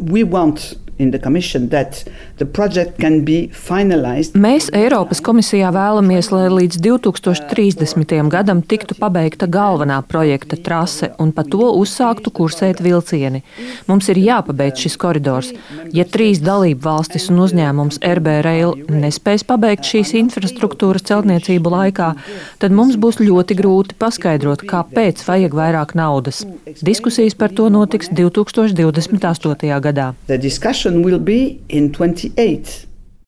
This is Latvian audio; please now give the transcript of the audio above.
we want Mēs Eiropas komisijā vēlamies, lai līdz 2030. gadam tiktu pabeigta galvenā projekta trase un pa to uzsāktu kursēt vilcieni. Mums ir jāpabeidz šis koridors. Ja trīs dalību valstis un uzņēmums RB Rail nespēs pabeigt šīs infrastruktūras celtniecību laikā, tad mums būs ļoti grūti paskaidrot, kāpēc vajag vairāk naudas. Diskusijas par to notiks 2028. gadā will be in 28.